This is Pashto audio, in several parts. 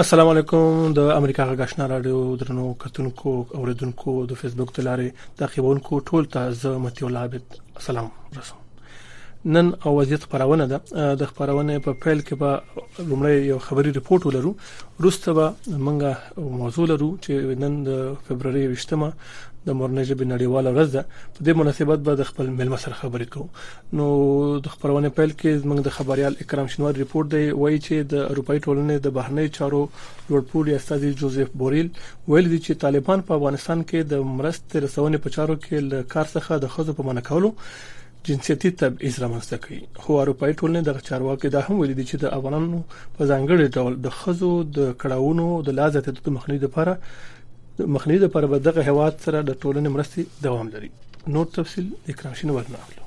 السلام علیکم د امریکا غږشنا رادیو درنو کتونکو اوریدونکو د فیسبوک تلاري تعقیبونکو ټول ته زه متي الله عبد سلام رسوم نن او وضعیت خبرونه ده د خبرونه په پیل کې به لومړی یو خبري رپورت ولرو روسته به منګه موضوع لرو چې نن د فبرवरी 20 مه د مورنۍ ژبې نړیواله ورځ ده په دې مناسبت به د خپل ملمه سره خبرې کوو نو د خبرونه پیل کې زموږ د خبريال اکرام شنوار ریپورت دی وایي چې د اروپאי ټولنې د بهرنی چارو لوړپوړي استاذي جوزف بوریل ویل دي چې طالبان په افغانستان کې د مرستې رسونې په چارو کې له کار څخه د خزو په منع کولو جنسیتي تبعیض رامنځته کوي، خو اروپايي ټولنې دغه چارواکي دا هم ویلي دي چې د افغانانو په ځانګړي ډول د ښځو د کړاوونو د لا زیاتېدو د مخنیوي لپاره د مخنیوي لپاره به دغه هیواد سره د ټولنې مرستې دوام لري نور تفصیل اکرام شینوار نه اخلو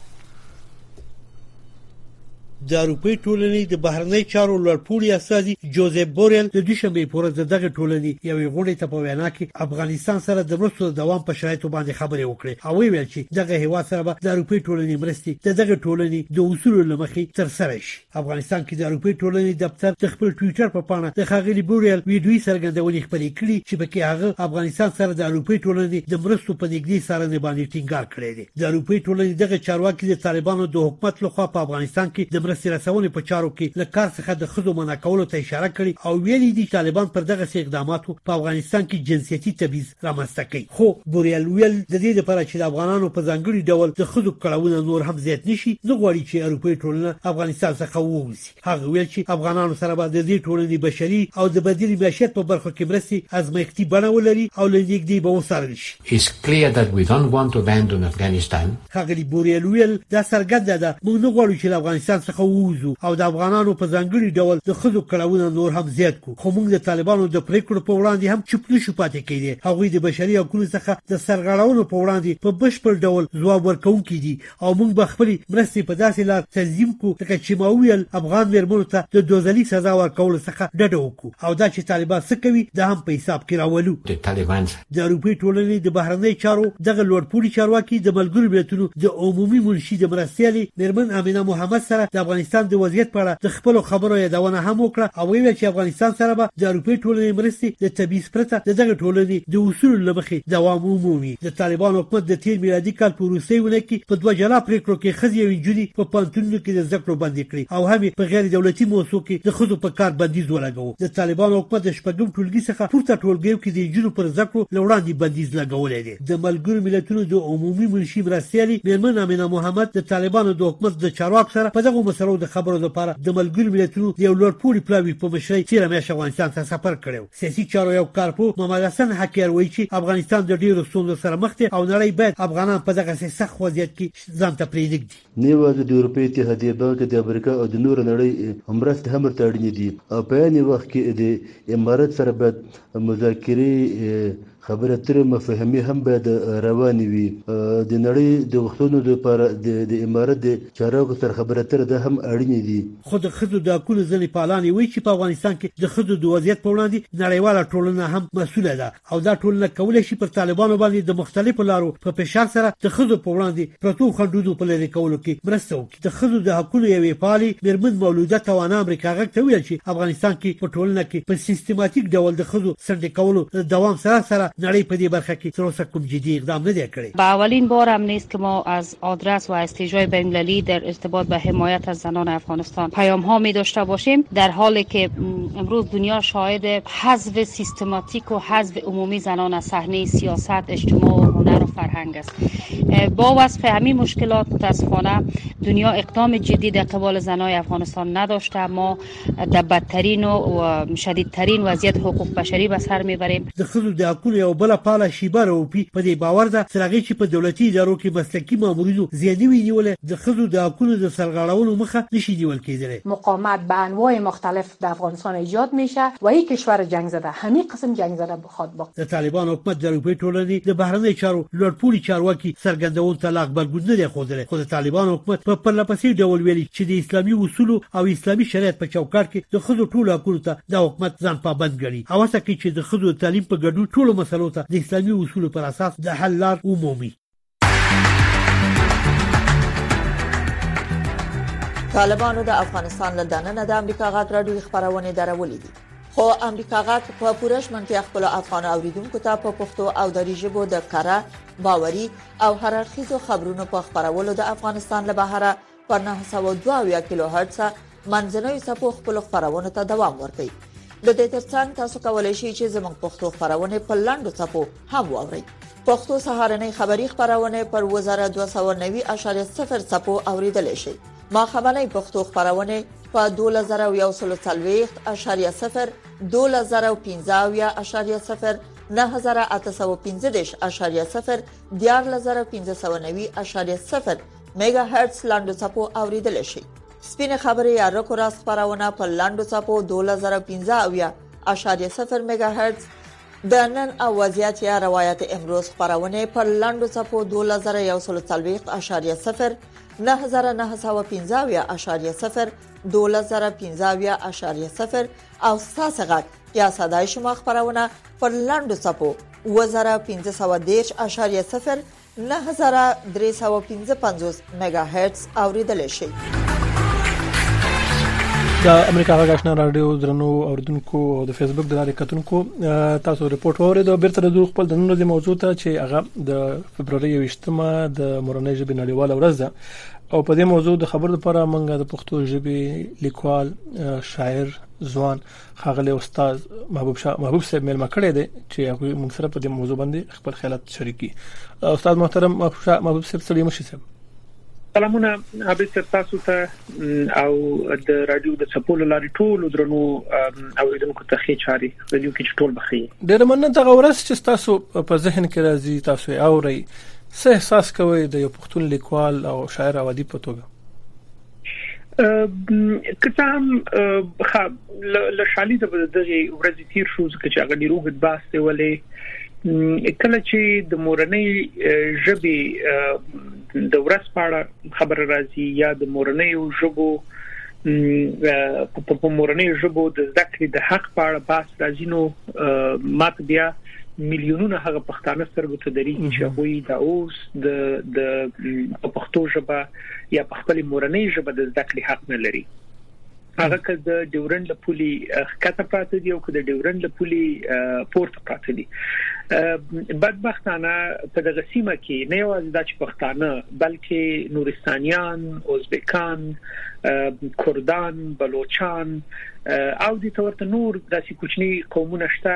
د اروپايي ټولنې د بهرنیو چارو لوړپوړي استازي جوزیپ بوریل د دوشنبې په ورځ د دغې ټولنې یوې غونډې ته په وینا کې افغانستان سره د مرستو د دوام په شرایطو باندې خبرې وکړې او ویې ویل چې دغه هېواد سره به د اروپايي ټولنې مرستې د دغې ټولنې د اصولو له مخې ترسره شي افغانستان کې د اروپايي ټولنې دفتر د خپل ټویټر په پاڼه د ښاغلي بوریل ویډیويي څرګندونې خپرې کړي چې پکې هغه افغانستان سره د اروپايي ټولنې د مرستو په نږدې څارنې باندې ټینګار کړی دی د اروپايي ټولنې دغه چارواکي د طالبانو د حکومت لخوا په افغانستان کې د مرستې رسونې په چارو کې له کار څخه د ښځو منع کولو ته اشاره کړې او ویلي دي طالبان پر دغه سي اقداماتو په افغانستان کې جنسیتي تبعیض رامنځته کوي خو بوریل ویل د دې لپاره چې د افغانانو په ځانګړي ډول د ښځو کړاوونه نور هم زیات نشي نه غواړي چې اروپايي ټولنه افغانستان څخه ووځي هغه ویل چې افغانانو سره به د دې ټولنې بشري او د بدیل معیشت په برخو کې مرستې ازمایښتي بڼه ولري او له نږدې به وڅارل شي. It's clear that we don't want to abandon Afghanistan. ښاغلي بوریل وویل، دا څرګنده ده موږ نه غواړو چې له افغانستان څخه ووځو او د افغانانو په ځانګړي ډول د ښځو کړاوونه نور هم زیات کړو، خو موږ د طالبانو د پرېکړو په وړاندې هم چوپ نه شو پاتې کېدی. هغوی د بشري حقونو څخه د سرغړونو په وړاندې په بشپړ ډول ځواب ورکوونکي دي او موږ به خپلې مرستې په داسې لار تنظیم کړو لکه چې ما وویل افغان مېرمنو ته د دوزلي سزا ورکولو څخه ډډه وکړو او دا چې طالبان څه کوي دا هم په حساب کې راولو. د اروپي ټولنې د بهرنیو چارو دغه لوړ پوړي چارواکي د ملګرو ملتونو د عمومي منشي د مرستیالې مېرمن امینه محمد سره د افغانستان د وضعیت په اړه د خپلو خبرو یادونه هم وکړه او ویل چې افغانستان سره به د اروپي ټولنې مرستې د تبعیض پرته د دغه ټولنې د اصولو له مخې دوام ومومي. د طالبانو حکومت د تېر میلادي کال په وروستۍ اونۍ کې په دوه جلا پرېکړو کې ښځې او انجونې په پوهنتونونو کې د زده کړو بندې کړې او هم یې په غیر دولتي موسسو کې د ښځو پر کار بندیز ولګوه. د طالبانو حکومت د شپږم ټولګي څخه پورته ټولګیو کې د انجونو پر زده کړو له وړاندې بندیز لګولی دی. د ملګرو ملتونو د عمومي منشي مرستیالې مېرمن امینه محمد د طالبانو د حکومت له چارواکو سره په دغو مسلو د خبرو لپاره د ملګرو ملتونو د یو لوړ پوړي پلاوي په مشرۍ تېره میاشت افغانستان ته سفر کړی و. سیاسي چارو یو کارپوه محمد حسن حقیار وایي چې افغانستان د ډیرو ستونزو سره مخ دی او نړۍ باید افغانان په دغسې سخت وضعیت کې ځان ته پرېنږدي. نه یوازې د اروپايي اتحادیې بانک د امریکا او د نورو نړۍ مرستې هم ورته اړینې دي او په عین وخت کې د امارت سره باید مذاکرې خبرې اترې مفهمي هم باید روانې وي. د نړۍ د غوښتنو د پاره د د امارت د چارواکو سره خبرې اترې دا هم اړینې دي. خو د ښځو د حقونو ځینې فعالانې وایي چې په افغانستان کې د ښځو د وضعیت په وړاندې نړیواله ټولنه هم مسؤله ده او دا ټولنه کولای شي پر طالبانو باندې د مختلفو لارو په فشار سره د ښځو په وړاندې پرتو خنډونو په لرې کولو کې مرسته وکړي. د ښځو د حقونو یوې فعالې میرمن مولوده توانا امریکا غږ ته وویل چې افغانستان کې په ټولنه کې په سیستماتیک ډول د ښځو څنډې کولو له دوام سره سره نړۍ په دې برخه کې تر اوسه کوم جدي اقدام نه دی کړی. به اولین بار هم نیست که ما از آدرس و استیجای بینالمللی در ارتباط به حمایت از زنان افغانستان پیام ها می داشته باشیم در حالی که امروز دنیا شاهد حذف سیستماتیک و حذف عمومی زنان از صحنه سیاست، اجتماع و هنر و فرهنگ است. با وصف امی مشکلات متاسفانه دنیا اقدام جدی در قبال زنای افغانستان نداشته ما در بدترین و شدیدترین وضعیت حقوق بشری به سر میبریم د ښځو د حقونو یو بل فعاله شیبه روفي په دې باور ده تر هغې چې په دولتي ادارو کې مسلکي مامورینو زیه نه وي نیولی د ښځو د حقونو د سرغاړولو مخه نشي نیول کېدلی. مقاومت به انواع مختلف د افغانستان ایجاد میشه و ای کشور جنګ زده همین قسم جنګ زده بخواد باقی. د طالبانو حکومت د اروپايي ټولنې د بهرنیو چارو لوړپوړي چارواکي څرګندونو ته لا غبرګون نه دی ښودلی، خو د طالبانو حکومت په پرلهپسې ډول ویلي چې د اسلامي اصولو او اسلامي شریعت په چوکاټ کې د ښځو ټولو حقونو ته دا حکومت ځان پابند ګڼي او هڅه کوي چې د ښځو د تعلیم په ګډون ټولو مسلو ته د اسلامي اصولو پر اساس د حل لار ومومي. طالبانو د افغانستان له دننه د امریکا غاټ راډیو خبرونه درولې دي خو امریکا غاټ په پوره شمنتي خپل افغان اوریدونکو ته په پښتو او دری ژبه د کره باوري او هررخیزو خبرونو په خبرولو د افغانستان له بهره په نهه سوه او دوه اویا کیلو هرتز منځنیو څپو خپلو خپرونو ته دوام ورکړئ. د دې ترڅنګ تاسو کولی شئ چې زموږ پښتو خپرونې په لنډو څپو هم واورئ. پښتو سهارنۍ خبری خبرونه پر 2290.0 څپو اوریدل شي. ما خبرنۍ پښتو خبرونه په 12140.0 12015.0 9815.0 14590.0 میگا هرتز لاندو چپو اوریدل شي سپینه خبره یا رکو راس خبرونه په لاندو چپو 2015.0 میگا هرتز د نن او وضعیت یا روایت امروز خبرونه پر لاندو چپو 2041.0 9915.0 2015.0 او ساسه غټ یا صداي شما خبرونه پر لاندو چپو 2015.0 نهه زره درې سوه پنځه پنځوس مېګا هرټز اورېدلی شئ. د امریکا غږ آشنا رادیو درنو اوردونکو او د فیسبوک د لارې کتونکو تاسو رپورت واورید او بیرته راځو خپل د نن ورځې موضوع ته چې هغه د فبرورۍ 28مه د مورنۍ ژبې نړیواله ورځ ده او په دې موضوع د خبرو لپاره مونږه د پښتو ژبې لیکوال شاعر ځوان خاغلی استاد محبوب شاه محبوب صاحب ملما کړی دی چې هغه موږ سره په دې موضوع باندې خپل خیالات شریکي استاد محترم محبوب شاه محبوب صاحب سړي مشي صاحب سلامونه ابي سر تاسو ته او د رادیو د سپول لاري ټول درنو او دونکو ته خې چاري رادیو کې ټول بخي ډېر مننه دا غورس چې تاسو په ذهن کې راځي تاسو اوري سه احساس کوي د یو پښتون لیکوال او شاعر او ادیب په توګه که څه هم له شالي د دغه ورځې تیر شو چې هغه ډیرو غد باس دی ولې کله چې د مورنۍ ژبې د ورځ په اړه خبره راځي یا د مورنۍ ژبو په مورنۍ ژبو د زده کړې د حق په اړه باس راځي نو مات بیا میلیونونه هغه پښتانه سترګو ته دري چې هغه د اوس د د پښتو ژبه یا په خپل مورنۍ ژبه د زده کړې حق نه لري هغه که د ډیورند له پولي ښکته پراته دي او که د ډیورند له پولي پورته پراته دي بدبختانه په دغه سیمه کې نه یوازې د پښتانه بلکې نورستانیان اوزبکان کوردان بلوچان او د تورته نور داسې کوچني قومونه شته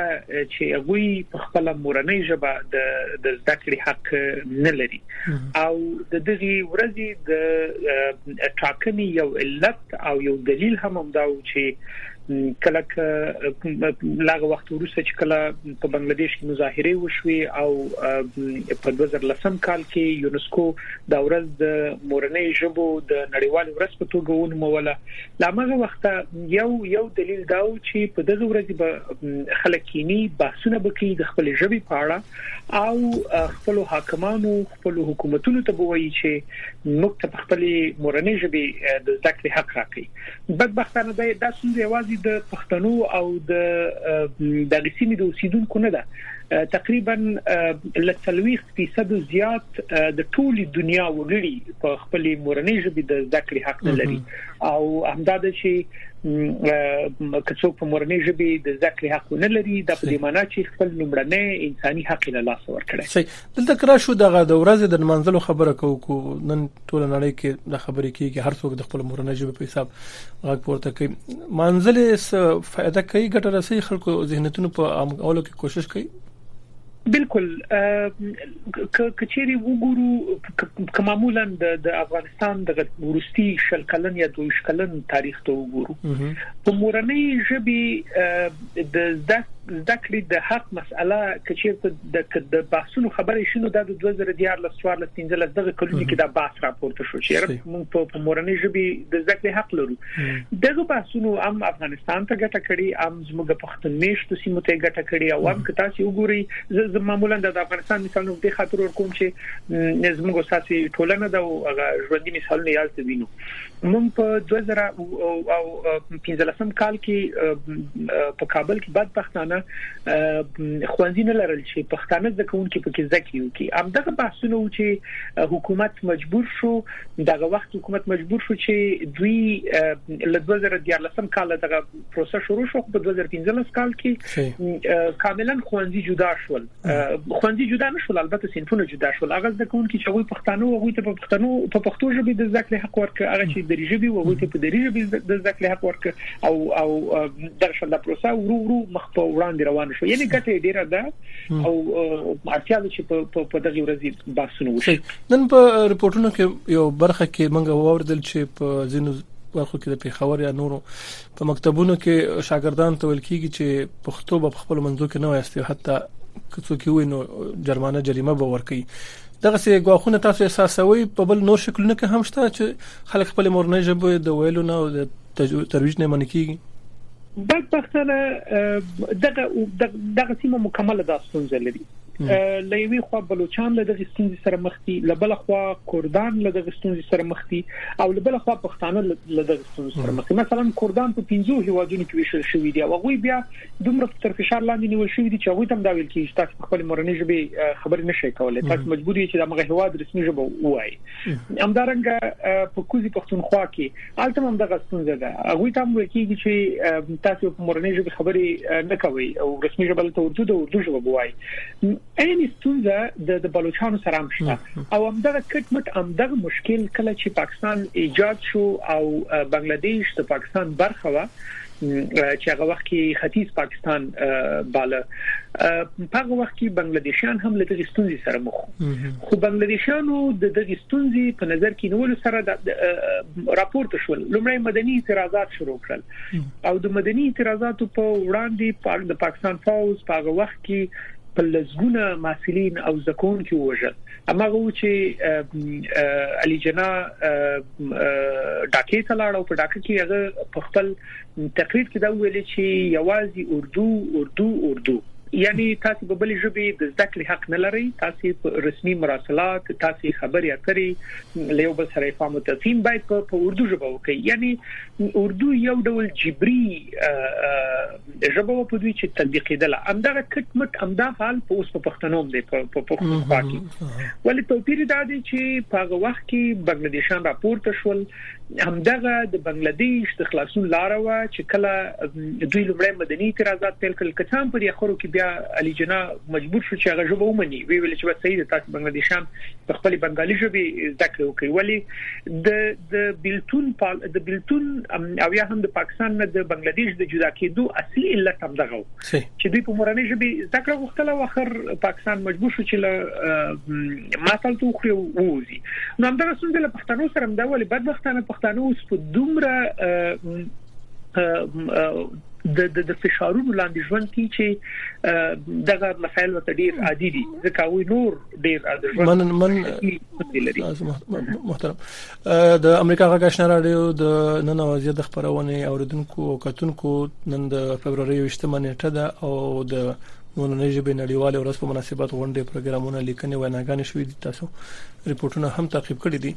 چې هغه په خپل مورنۍ ژبه د زده کړې حق نه لري او د دغه ورځې د ټاکنې یو علت او یو دلیل هم همدا و چې کله لاغه وخت ورسته چې کله په بنگلاديش کې مظاهره وشوي او په 2010 کال کې یونسکو دا ورځ د مورنۍ ژبو د نړیوال ورځ په توګه ونوموله لامغه وخت یو یو دلیل دا و چې په دغه ورځ به خلک کینی بحثونه وکړي د خپل ژبې په اړه او خپلو حاکمانو خپلو حکومتونو ته به وایي چې موږ ته په خپلې مورنۍ ژبې د زده کړې حق راکړي بدبختانه دا د سند یوازې د پښتنو او د د سیمې د اوسیدونکو نه ده تقریبا له 40% زیات د ټولي دنیا وګړي په خپلې مورنۍ ژبې د زده کړې حق نه لري او همدا د چې چې که څوک په مورنۍ ژبه د زده کړې حق نه لري د په دې معنی چې خپل لومړنی انساني حق له لاس ورکړي صحیح دلته کرا شو دغه د ورځې د منځلو خبره کوو کو نن ټول نړۍ کې د خبرې کېږي هر څوک د خپل مورنۍ ژبه په حساب غږ پورته کوي منځلې فائدہ کوي ګټه رسي خلکو ذهنیتونو په عام اولو کې کوشش کوي بالکل کچېری وګورو کومه معمولا د افغانستان پاکستان دغه ورستي شل کلن یا دوه ویشت کلن تاریخ ته وګورو په مورنۍ ژبه د زده کړې د حق مسأله کچېرته د بحثونو خبرې شنو د 2014 14 15 دغه کلونو کې د بحث راپورته شو چې موږ په مورنۍ ژبه د زده کړې حق لرو دغه بحثونو هم افغانستان ته ګټه کړې هم زموږ پښتون میشتو سیمو ته ګټه کړې او هم که تاسو وګورئ زه معمولا د افغانستان مثال نو د خاطر ور کوم چې زموږ ساسي ټولنه د ژوندۍ مثالونه یالته وینو موږ په 2000 او 15 کال کې په کابل کې بد پښتانه خوانځي نه لرل چې پښتانه د کوونکو په کې ځکیو کې هم دغه بحثونه و چې حکومت مجبور شو دغه وخت حکومت مجبور شو چې دوی له 2014 کال دغه پروسه شروع شو په 2015 کال کې کاملا خوندي جدا شول خوندي جدا نشول البته صنفونه جدا شول هغه د کوم کې چې وي پښتانه او غوته په پښتنو په پښتو ژبه د ذکر حق ورک هغه چې د ریجبي او غوته په دری ژبه د ذکر حق ورک او او د شنده پروسه ورو ورو مخ په وړاندې روان شو یعنی کته ډیره ده او اړتیا ده چې په په دغه ورځې باسنو وشي نن په رپورټونو کې یو برخه کې منګه ووردل چې په ځینو برخو کې د پیښور یا نورو په مکتبونو کې شاګردان ته ویل کیږي چې پښتو په خپل منځو کې نه وایستي حتی که څوک وي نو جرمانه جریمه به ورکړي دغه سي غواخونه تاسو احساسوي په بل نور شکلونه کې هم شته چې خلک خپل مورنۍ ژبه د ویلو نه او د ترویج نه منې کیږي بدبختانه دغه دغه سیمه مکمله دا ستونزه لري له یوې خوا بلوچستان له دغه ستونزې سره مخ دي له بل خوا کوردان له دغه ستونزې سره مخ دي او له بل خوا پښتانه له دغه ستونزې سره مخ دي مثلا کوردان په 15 هیوادونو کې ویشل شوې دي او غوي بیا دومره تر فشار لاندې نیول شوې دي چې غوي تم دا ویل کیږي تاسو په خپل مورنۍ ژبه خبرې نشئ کولای تاسو مجبور یئ چې د مغه هیواد رسمي ژبه وایي همدارنګه په کوزي پښتونخوا کې هلته هم دغه ستونزه ده هغه ته هم ویل کیږي چې تاسو په مورنۍ ژبه خبرې نه کوي او رسمي ژبه ته اردو د اردو ژبه بوای عین ستونزه د بلوچستان سره هم شته او هم دغه کټ مټ هم دغه مشکل کله چې پاکستان ایجاد شو او بنگلاديش د پاکستان برخه و چې هغه وخت کې ختیځ پاکستان باله په هغه وخت کې بنگلاديشان هم له دغه ستونزې سره مخ خو بنگلاديشانو د دغه ستونزې په نظر کې نیول سره د راپور ته شول لومړی مدني اعتراضات شروع کړل او د مدني اعتراضاتو په وړاندې پاک د پاکستان فوج په هغه وخت کې په لزګونه مسلین او ځکون کې وژل هماغه و چې علي جناح ډاکې ته لاړ او په ډاکې کې هغه په خپل تقریر کې دا ویل چې یوازې اردو اردو اردو یعنی تاسو په بل ژبه د زده کړې حق نه لرئ تاسو په رسمي مراسلات تاسو خبرې اترې له یو بل سره فهم او تفهیم باید په اردو ژبه وکړئ یعنی اردو یو ډول جبري ژبه وه په دوی چې تطبیقیدله همدغه کټ مټ همدا حال په اوس په پښتنو هم دی په پښتو خوا کې ولې توپیر دا دی چې په هغه وخت کې بنگلادیشان راپورته شول همدغه د بنگلادیش د خلاصون لار و چې کله دوی لمړی مدني اعتراضات پیل کړل کچان په دې اخرو کې بیا علي جنا مجبور شو چې هغه ژبه ومني وی ویل چې وسې د تاسو بنگلادیشان په خپل بنگالي ژبه زده کړو کوي د د بلتون د بلتون او یا هم د پاکستان نه د بنگلاديش د جدا کېدو اصلي علت هم دغه چې دوی په مورنۍ ژبه زده کړه غوښتله او اخر پاکستان مجبور شو چې له ماتل ته وخري ووزي نو هم دغه څنګه له پښتنو سره هم دا ولې بدبختانه پښتانه اوس په دومره د د فشارونو لاندې ژوند کوي چې دغه مسایل ورته ډیر عادي دي ځکه وي نور ډیر عادي ژوند من من لري محترم د امریکا غږ آشنا رادیو د نن وضعیت د خبرونه اوریدونکو او کتونکو نن د فبرवरी 28مه نیټه ده او د مونږ ژبه نړیواله ورځ په مناسبت غونډې پروګرامونه لیکنې ویناګانې شوې دي تاسو ریپورتونه هم تعقیب کړی دي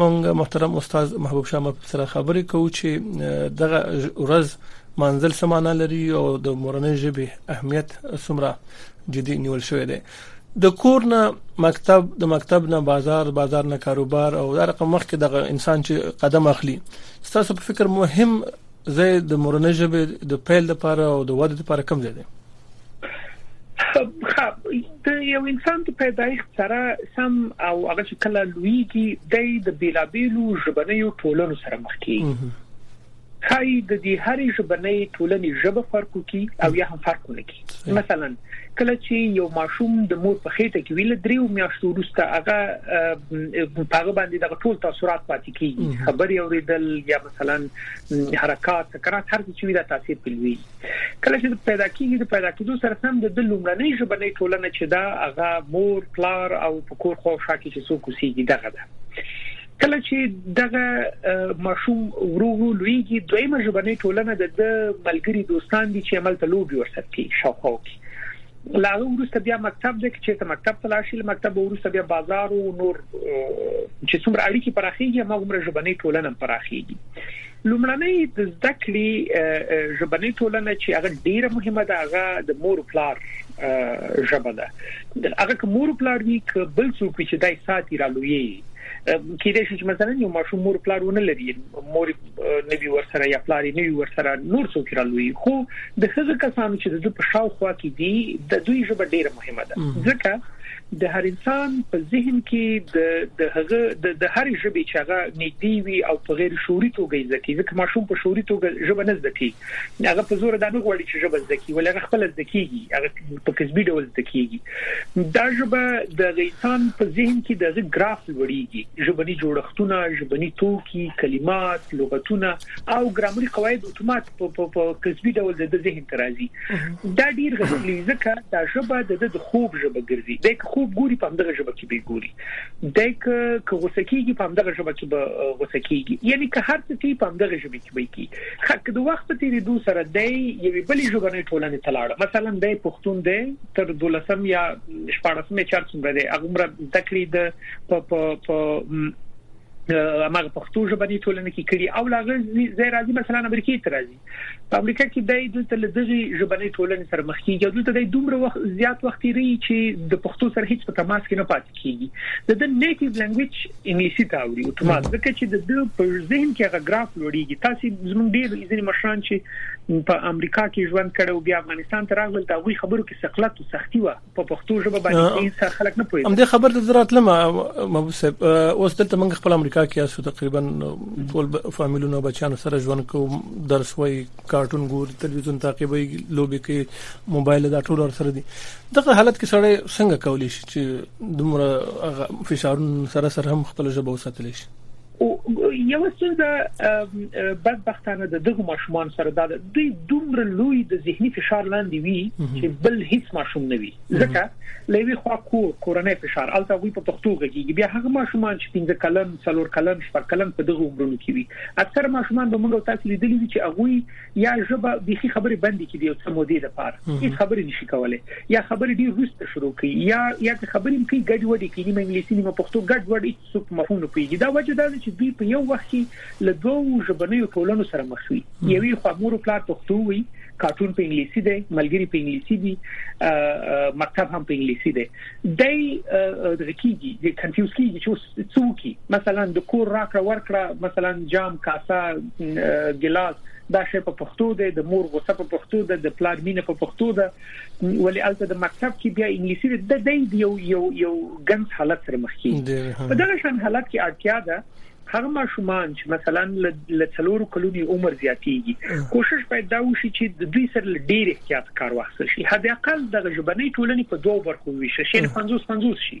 مونږ محترم استاد محبوب شاه مفت سره خبرې کوو چې دغه ورځ منزل سمانه لري او د مورنۍ ژبه اهمیت سمره جدي نیول شوې ده د کور نه مکتب د مکتب نه بازار بازار نه کاروبار او دا رقم مخکې د انسان چې قدم اخلي ستاسو په فکر مهم ځای د مورنۍ ژبې د پیل لپاره او د وده لپاره کم ځای دی د یو انسان د پیدایښت سره سم او هغه چې کله لویږي د بیلابیلو ژبنیو ټولنو سره مخ کیږي ښايي د دې هرې ژبنۍ ټولنې ژبه فرق وکړي او یا هم فرق ونه کړي. مثلاً کله چې یو ماشوم د مور په خېټه کې وي، له درېیو میاشتو وروسته هغه په هغه باندې دغه ټول تاثرات پاتې کېږي، خبرې اورېدل یا مثلاً حرکات، سکنات، هر څه چې وي دا تاثیر پرې لوېږي. کله چې پیدا کېږي، د پیدا کېدو سره سم د ده لومړنۍ ژبنۍ ټولنه چې ده هغه مور، پلار او په کور خواوشا کې چې څوک اوسېږي دغه ده. کله چې دغه ماشوم ورو ورو لویږي دویمه ژبنۍ ټولنه د ملګری دوستان دي چې عمل ته لوبي ورسره کوي شاوخوا کې لاغه ورسته بیا مکتب د کې چې مکتب ته لاړ شي مکتب ورسته بیا بازار او نور چې څومره اړیکی پراخیږي هغه ژبنۍ ټولنه پراخیږي لومړنۍ د زده کړې ژبنۍ ټولنه چې هغه ډیره مهمه ده هغه د مور او پلار ژبه ده هغه کوم مور او پلار وی ک بل څوک چې دای ساتي را لوی کې د شي چې مثلا یو ماشوم مور پلار ونه لري مور نبی ورسره یا پلار نبی ورسره نور څوک را لوی خو د هغه کسانو چې د په شاوخوا کې دي د دوی ژبه ډیره مهمه ده ځکه د هر انسان په ذهن کې د د هغه د هرې ژبې چې هغه نږدې وي او په غیر شعوري توګه یې زده کوي ځکه ماشوم په شعوري توګه ژبه نه زده کوي هغه په زور دا نه غواړي چې ژبه زده کوي ولې هغه خپل زده کیږي هغه په کسبي ډول زده کیږي دا ژبه د انسان په ذهن کې د هغه ګراف لوړیږي ژبني جوړښتونه ژبني توکي کلمات لغتونه او ګرامري قواعد اتومات په په په کسبي ډول د ذهن ته راځي دا ډیر غوښتلی ځکه دا ژبه د د خوب ژبه ګرځي د خوب ګوري په همدغه ژبه کې به ګوري د که غوسه کیږي په همدغه ژبه کې به غوسه کیږي یعنی که هر څه کې په همدغه ژبه کې به کی خک د وخت په تیری دو سره د یوې بلې ژبنې ټولنې تلاړه مثلا د پښتون دی تر دولسم یا شپږم چارڅومره دی هغه مر د کړی د په په امغه پښتو ژبه دی ټولنه کې کړي او لاغه زی راځي مثلا امریکای ته راځي په امریکا کې د دلته لدغي ژبنې ټولنې سره مخ کیږي دلته د دومره وخت زیات وخت لري چې د پښتو سره هیڅ په تماس کې نه پات کیږي د د نیټیو لانګویج انګلیسي ته اوري اتومات ځکه چې د د په ذهن کې هغه ګراف لوړیږي تاسو زموږ ډیر ځینې مشران چې په امریکا کې ژوند کړو بیا افغانستان ته راغلل دا غوي خبرو کې ثقلت او سختي و په پښتو ژبه باندې هیڅ سر خلک نه پوهیږي هم د خبر د زراتلم محبوب صاحب اوس دلته موږ خپل امریکا کې یاسو تقریبا ټول فامیلونو بچانو سره ژوند کو درس وای کارټون ګور تلویزیون تعقیبي لوبي کوي موبایل دا ټول سره دي دغه حالت کې سره څنګه کولی شي چې دومره فشارون سره سره هم خپل ژبه وساتلی شي او یو ستونزه بدبختانه د دغه ماشومان سره دا د دومره لوی د زهنی فشار لاندې وي چې بل هیڅ ماشوم نه وي ځکه لوي خو کور کورنۍ فشار الته وي په پښتو غږیږي بیا هغه ماشومان چې 15 کلن څلور کلن شپږ کلن په دغه عمرونو کې وي اکثر ماشومان به موږ تاسو لیدلی وي چې هغه یا ژبه بيخي خبرې بندې کړي او سمو دي د پاره هیڅ خبرې نشي کولای یا خبرې ډیر روسته شروع کوي یا یا خبرې کوي ګډ وډي کوي نیمه انګلیسي نیمه پښتو ګډ وډي څوک په مفهوم نه پوهیږي دا وجه دا ده چې دوی په یو وخت کې له دوو ژبنیو ټولنو سره مخ وي یوې خوا مور او پلار پښتو وي کارټون په انګلیسي دی ملګری په انګلیسي دي مکتب هم په انګلیسي دی د دغه کیږي د کنفیوز کیږي چې څوکي مثلا د کور راکړه ورکړه مثلا جام کاسه ګلاس دا شی په پښتو دی د مور غوسه په پښتو ده د پلار مینه په پښتو ده ولې الته د مکتب کې بیا انګلیسي د دې یو یو یو ګنس حالت سره مخ کیږي په دغه شان حالت کې اړتیا ده هغه ماشومان چې مثلا له څلورو کلونی عمر زیاتیږي کوشش باید دا وشي چې د دوی سره ډیر احتیاط کار واخیستل شي هدا اقل د ژبنۍ ټولنې په دوو برخو ویشل شي 50 50 شي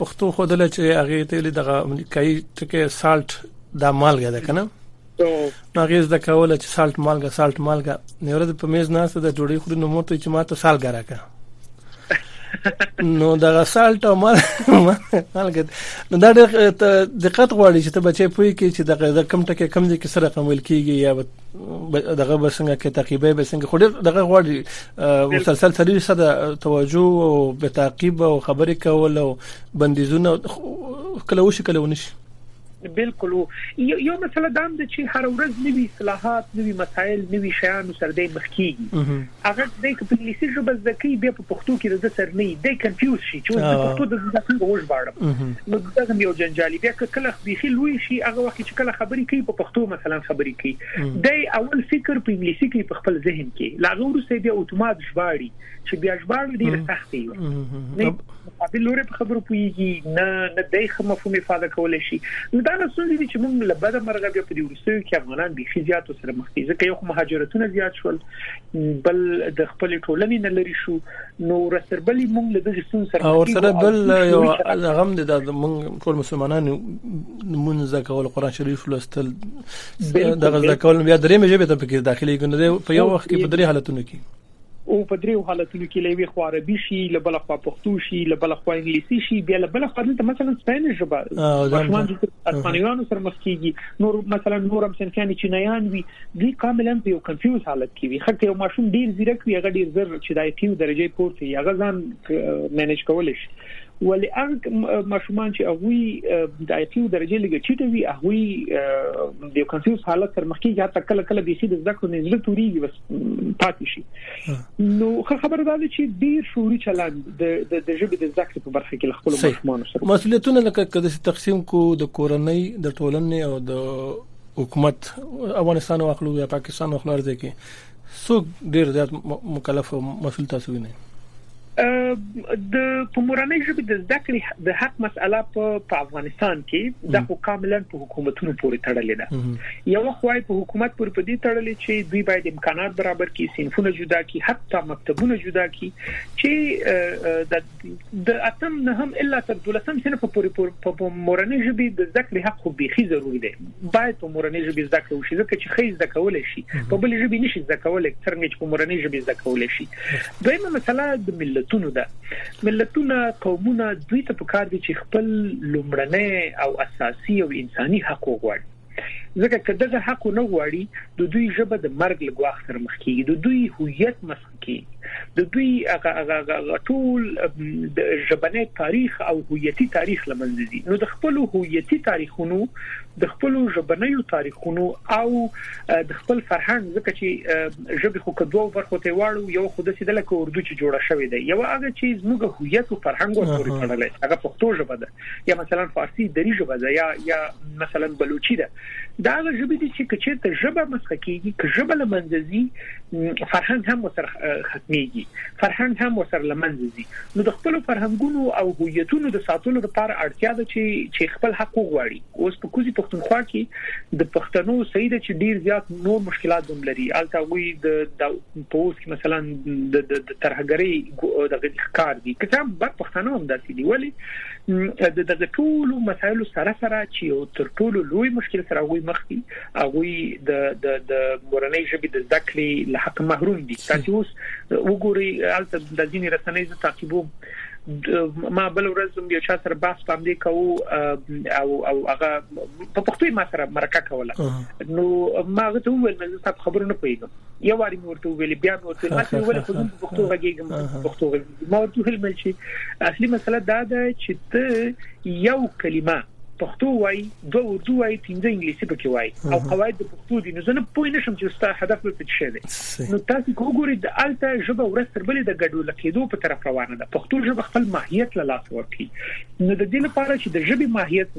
پښتو خو دله چې هغه ته لید دغه امریکایي ټکی سالټ دا مالګه ده کنه نو غیز د کوله چې سالت مالګه سالت مالګه نه ورته په میز ناست د جوړې خوري نو مورته چې ماته سال ګرا کا نو دا سالت او مال مالګه نو دا ډېر دقت غواړي چې ته بچې پوي کې چې د کم ټکه کم دي کې سره قمول کیږي یا دغه بسنګ کې تقریبا بسنګ خو دغه غواړي مسلسل سړي سره توجه او به تعقیب او خبرې کول او بندیزونه کله وشي کله ونشي بالکل یو مسله دا ده چې هر ورځ نوي اصلاحات نوي مسایل نوي شیان سره د مخکیږي هغه د انګلیسي ژبه ځکه بیا په پښتو کې د سر نه دی کنفیوز شي چې د پښتو د ځکه غوښ باړم نو دا یو جنجالي بیا کله بيخي لوی شي هغه وخت چې کله خبرې کوي په پښتو مثلا خبرې کوي دی اول فکر په انګلیسي کې په خپل ذهن کې لاغه ورسې بیا اتومات ژباړي چې بیا ژباړه ډیره سخته وي مقابل لوري په خبرو پويږي نه نه دای خو مفهوم افاده کول شي نو دا رسول دي چې موږ له بده مرغه بیا په دې ورسې کې افغانان به خي زیات سره مخ دي ځکه یو مهاجرتونه زیات شول بل د خپل ټولنې نه لري شو نو رسربلې موږ له دغه سن سره او سره بل یو غم دي د موږ ټول مسلمانانو مونږ زده کول قران شریف لوستل دغه زده کول بیا درې مې ژبه ته پکې داخلي ګنده په یو وخت کې په درې حالتونو کې او په دریو حالتونو کې لوي خو عربي شي لبل خو پښتو شي لبل خو انګلیسي شي بیا لبل خو دلته مثلا سپانیش ژبه ماشومان د اسپانیانو سره مخ کیږي نور مثلا نور هم سنکان چینایان وي دوی کاملا په یو کنفیوز حالت کې وي خکه یو ماشوم ډیر زیرک وي هغه ډیر زر چې دای کیو درجه پورته یې هغه ځان مینج کول شي ولې هغه ماشومان چې هغوی د آیکیو درجه لږه ټیټه وي هغوی د کنفیوز حالت تر مخکې یا تر کله کله بيخي د زده کړو نه زړه توري بس پاتې شي نو خبره دا ده چې ډیر شعوري چلند د د ژبې د زده کړې په برخه کې خپل ماشومان سره مسولیتونه لکه کده چې تقسیم کو د کورنۍ د ټولنې او د حکومت افغانستان واخلو یا پاکستان واخلو ارزه کې څوک ډیر زیات مکلف او مسول تاسو وینئ د په مورنۍ ژبه د زده کړې د حق مسله په افغانستان کې د خو کاملا په حکومتونو پورې تړلې ده یو خوای په حکومت پورې په دې تړلې چې دوی باید امکانات برابر کړي صنفونه جدا کړي حتی مکتبونه جدا کړي چې د د اتم، نهم الا تر دولسم صنف پورې په مورنۍ ژبې د زده کړې حق خو بيخي ضروري دی. باید په مورنۍ ژبې زده کړه وشي ځکه چې ښځې زده کولای شي په بل ژبه نشي زده کولای څرنګه چې په مورنۍ ژبې زده کولای شي. دویمه مسله د ملتونو ده. ملتونه، قومونه دوی ته پکار دي چې خپل لومړنی او اساسي او انساني حق وغواړي ځکه که دغه حق ونه غواړي د دوی ژبه د مرګ له ګواښ سره مخ کېږي. د دوی هویت مسخره کېږي. کې د دوی هغه هغه ټول د ژبنې تاریخ او هویتي تاریخ لمنځه دي نو د خپل هویتي تاریخونو د خپل ژبنې تاریخونو او د خپل فرهنګ ځکه چې ژبه خو کدو برخو ته واړو یو خود سي د لکه اردو چې جوړه شوې ده یو هغه چې زموږ هویت او فرهنګ ورته تړلې هغه پښتو ژبه ده یا مثلا فارسی دری ژبه ده یا یا مثلا بلوچی ده دا هغه ژبه دي چې کچیرته ژبه مسخ کیږي که ژبه لمنځي فرهنګ هم وسره ختميږي فرهنګ هم وسره لمنځي نو د خپل فرهنګونو او هویتونو د ساتلو لپاره اړتیا ده چې چې خپل حق وغواړي اوس په کوزي پښتونخوا کې د پښتنو سید چې ډیر زیات نور مشکلات هم لري الته وی د په اوس کې مثلا د د ترهګرۍ د غږ ښکار دي که څنګه بر پښتانه هم داسې دي ولی د دغه ټول مسایلو سره سره چې یو تر ټولو لوی مشکل سره غوي مخ دي هغه د د د مورنۍ ژبې د زده کړې له حق محروم دي تاسو اوس وګورئ البته د ځینې رسنۍ ز تعقیبوم ما بل ورځ یو چا سره بحث باندې کوو او او هغه په پښتو ما سره مرکه کوله نو ما غته وویل مې تاسو خبرونه پوهیږم یو واری مې ورته ویل بیا مې ورته ما ته ویل خو زه پښتو غږیږم پښتو غږیږم ما ورته ویل چې اصلي مسله دا ده چې ته یو کلمه پښتو وای دوه اردو وای پنځه انګلیسي پکې وای او قواعد د پښتو دي نو زه نه پوه نشم چې ستا هدف له څه شي دی نو تاسو وګورئ د الته ژبه ورځ تر بلې د ګډو لکېدو په طرف روانه ده پښتو ژبه خپل ماهیت له لاس ورکړي نو د دې لپاره چې د ژبې ماهیت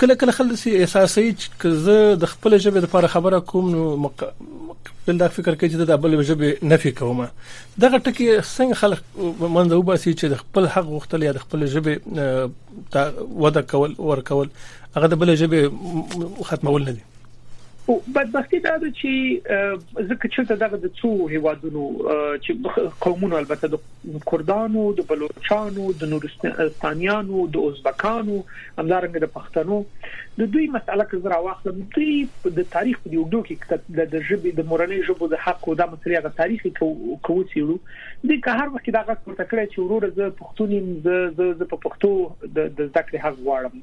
کله کله خلک سي احساسي چې زه د خپل ژبې لپاره خبره کوم نو مق... بل دا فکر کوي چې د بل ژبې نفي کوم دغه ټکی څنګه خلک منځ وباسي چې د خپل حق غوښتل یا د خپل ژبې وده کول ور کول هغه د بل ژبې ختمول نه دي خو بدبختي دا ده چې ځکه چې ته دغه د څو هیوادونو چې قومونو البته د کوردانو د بلوچستانو د نورستانیانو د ازبکانو همدارنګه د پښتنو د دوی مسله که زرا واخلم دوی د تاریخ په یو ډول کې د ژبې د مورنۍ ژبې د حق او د مسلې غو تاریخي کوو سیړو د که هر وخت دا غږ پورته کړی چې وروره زه پښتون یم زه زه په پښتو د زده کړې حق غواړم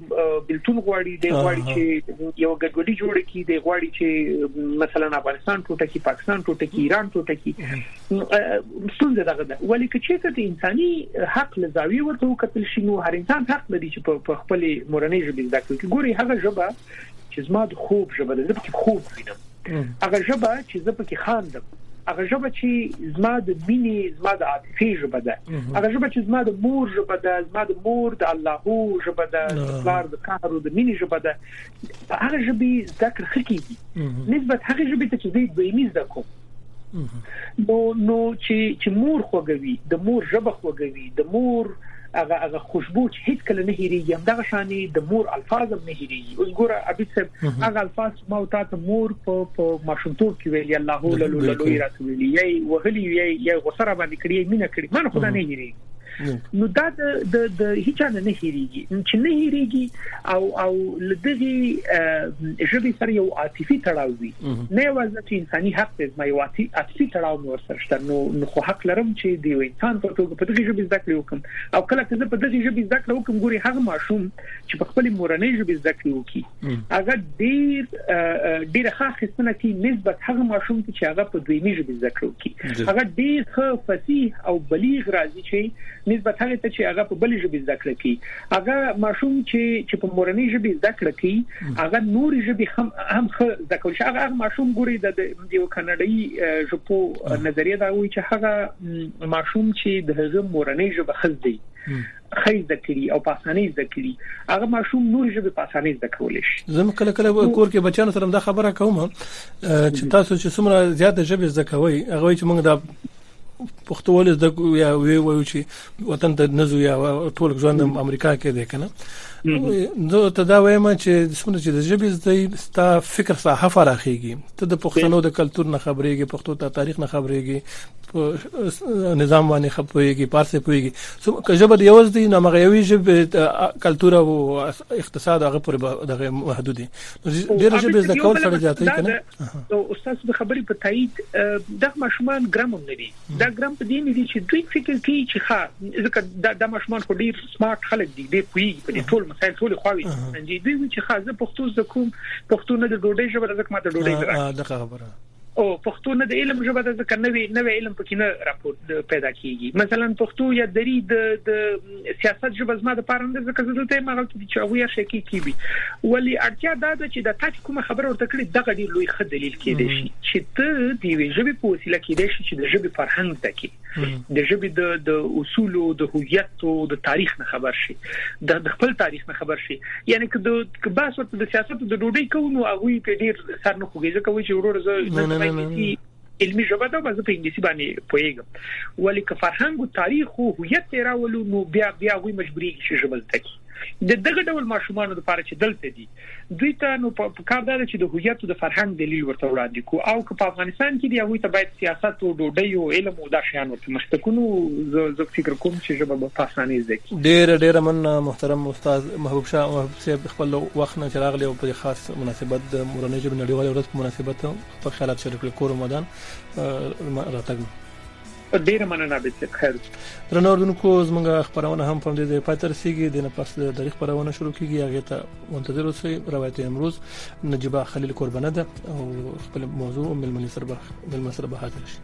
بلتون غواړي د غواړي چې یو ګډوډي جوړ کړي د غواړي چې مثلا افغانستان ټوټه کې پاکستان ټوټه کې ایران ټوټه کې ستونزه دغه ده ولی که چېرته د انساني حق لزاوی ورته وکتل شي نو هر انسان حق لري چې په خپل مورنۍ ژبه زده کړي ګوري هغه ژبه چې زما د خوب ژبه ده زه په خوب وینم هغه ژبه چې زه پکې خاندم هغه ژبه چې زما د مینې زما د عاطفي ژبه ده هغه ژبه چې زما د مور ژبه ده زما د مور د الله ژبه ده د پلار د قهر او د مینې ژبه ده په هغه ژبه زده کړه خکېږي نسبت هغه ژبه ته چې زه دویمي زده کوم نو نو چې چې مور خوګوي د مور ژبه خوګوي د مور هغه هغه خوشبو چې هیڅ کله نه هېریږي هم دغه شانې د مور الفاظ هم نه هېریږي اوس ګوره ابي صاحب هغه الفاظ ما او تاسو مور په په ماشومتوب کې ویل الله له لوی لوی رات ویلي یي وهلي یي یي غسر باندې کړی مینه کړی من خدای نه هېریږي نو دا د د هیڅ نه نه هېریږي چې نه هېریږي او او لدغي ژبي سره یو عاطفي تړاو وي نه وځ چې انساني حق دی زما یو عاطفي تړاو مې ورسره شته نو نو خو حق لرم چې د یو انسان په توګه په دغه ژبه زده کړې وکم او کله چې زه په دغه ژبه زده کړې وکم ګوري هغه ماشوم چې په خپل مورنۍ ژبه زده کړې وکي هغه ډیر ډیر ښه خستنه کوي نسبت هغه ماشوم چې هغه په دویمه ژبه زده کړې وکي هغه ډیر ښه فصیح او بلیغ راځي چې نسبت هغه ته چې هغه په بل ژبه زده کړې کوي هغه ماشوم چې چې په مورنۍ ژبه زده کړه کوي هغه نور ژبه هم هم خه زده کول شي هغه ماشوم ګوري د یو کاناډي ژبو نظریه دا وایي چې هغه ماشوم چې د هغه مورنۍ ژبه خزدي خیز د کړي او په اسانۍ زده کړي هغه ماشوم نور ژبه په اسانۍ زده کولی شي زموږ کله کله کور کې بچیانو سره دا خبره کوم چې تاسو چې څومره زیات ژبه زده کوي هغه چې موږ دا پښتو ولې زده کو یا وی وایو چې وطن ته نزو یا ټول ژوند امریکا کې دی کنه نو ته دا وایم چې څومره چې د ژبې زده ستا فکر ساحه فراخيږي ته د پښتنو د کلچر نه خبرېږي پښتو ته تاریخ نه خبرېږي نظام باندې خپويږي پارسه پويږي سو کجبه د یوز دی نو مغه یوې ژبه کلچر او اقتصاد هغه پر دغه محدودي ډېر ژبې زده کول سره جاتې کنه نو استاد د خبرې په تایید دغه ماشومان ګرام نه دي دا ګرام په دې نه دي چې دوی فکر کوي چې ښه ځکه دا ماشومان خو ډیر سمارټ خلک دي ډیر پوي په دې ټول مسایل ټول خواوي سنجي دوی چې ښه زه پښتو زده کوم پښتو نه د ډوډۍ ژبه ده ځکه ما ته ډوډۍ نه ده خبره او پښتو نه د علم ژبه ده ځکه نوې نوې علم پکې نه راپور پیدا کیږي مثلا پښتو یا دری د سیاست ژبه زما د پاره نه ځکه زه دلته یم هغه ته چې هغه یا شکی کیږي ولی اړتیا دا ده چې د تاکي کوم خبره ورته کړی دغه ډیر لوی خ دلیل کېدې شي چې ته د وی ژبه په وسیله کېدې شي چې د ژبه فرهنګ دکی د ژبه د د اصول او د هویت او د تاریخ نه خبر شي د خپل تاریخ نه خبر شي یعنی که د بحث ورته د سیاست د ډوډۍ کوو نو هغه په ډیر سر نه خوږیږي کوي چې ورور زه علمي ژبه ده زه په انګلیسي باندې پوهیږم ولی که فرهنګ او تاریخ او هویت یې راولو نو بیا بیا غوي مجبوري شي ژبه زده کی د دغه ډول ماشومان لپاره چې دلته دي دوی ته نو په کار ده چې د هویت او د فرهنګ دلیل ورته وړاندې کو او که په افغانستان کې دی هغه ته باید سیاست او ډوډۍ او علم او دا شیان ورته مخته کونو زه زه فکر کوم چې ژبه به پاسانه زده کی ډیر ډیر من محترم استاد محبوب شاه محبوب صاحب خپل وخت نه چراغ له په خاص مناسبت د مورنۍ ژبې نړیوال ورځ په مناسبت په خیالات شریک کړ کور مدان راتګ مو ډیره مننه به چې خیر درنو اردوونکو زموږ خبرونه هم پرم دې د پاتې رسیدي د نه پس د تاریخ خبرونه شروع کیږي هغه ته منتظر اوسئ روایت امروز نجيبه خلیل قربانه ده او خپل موضوع ملمنې سره به ملمنې سره به حاضر شي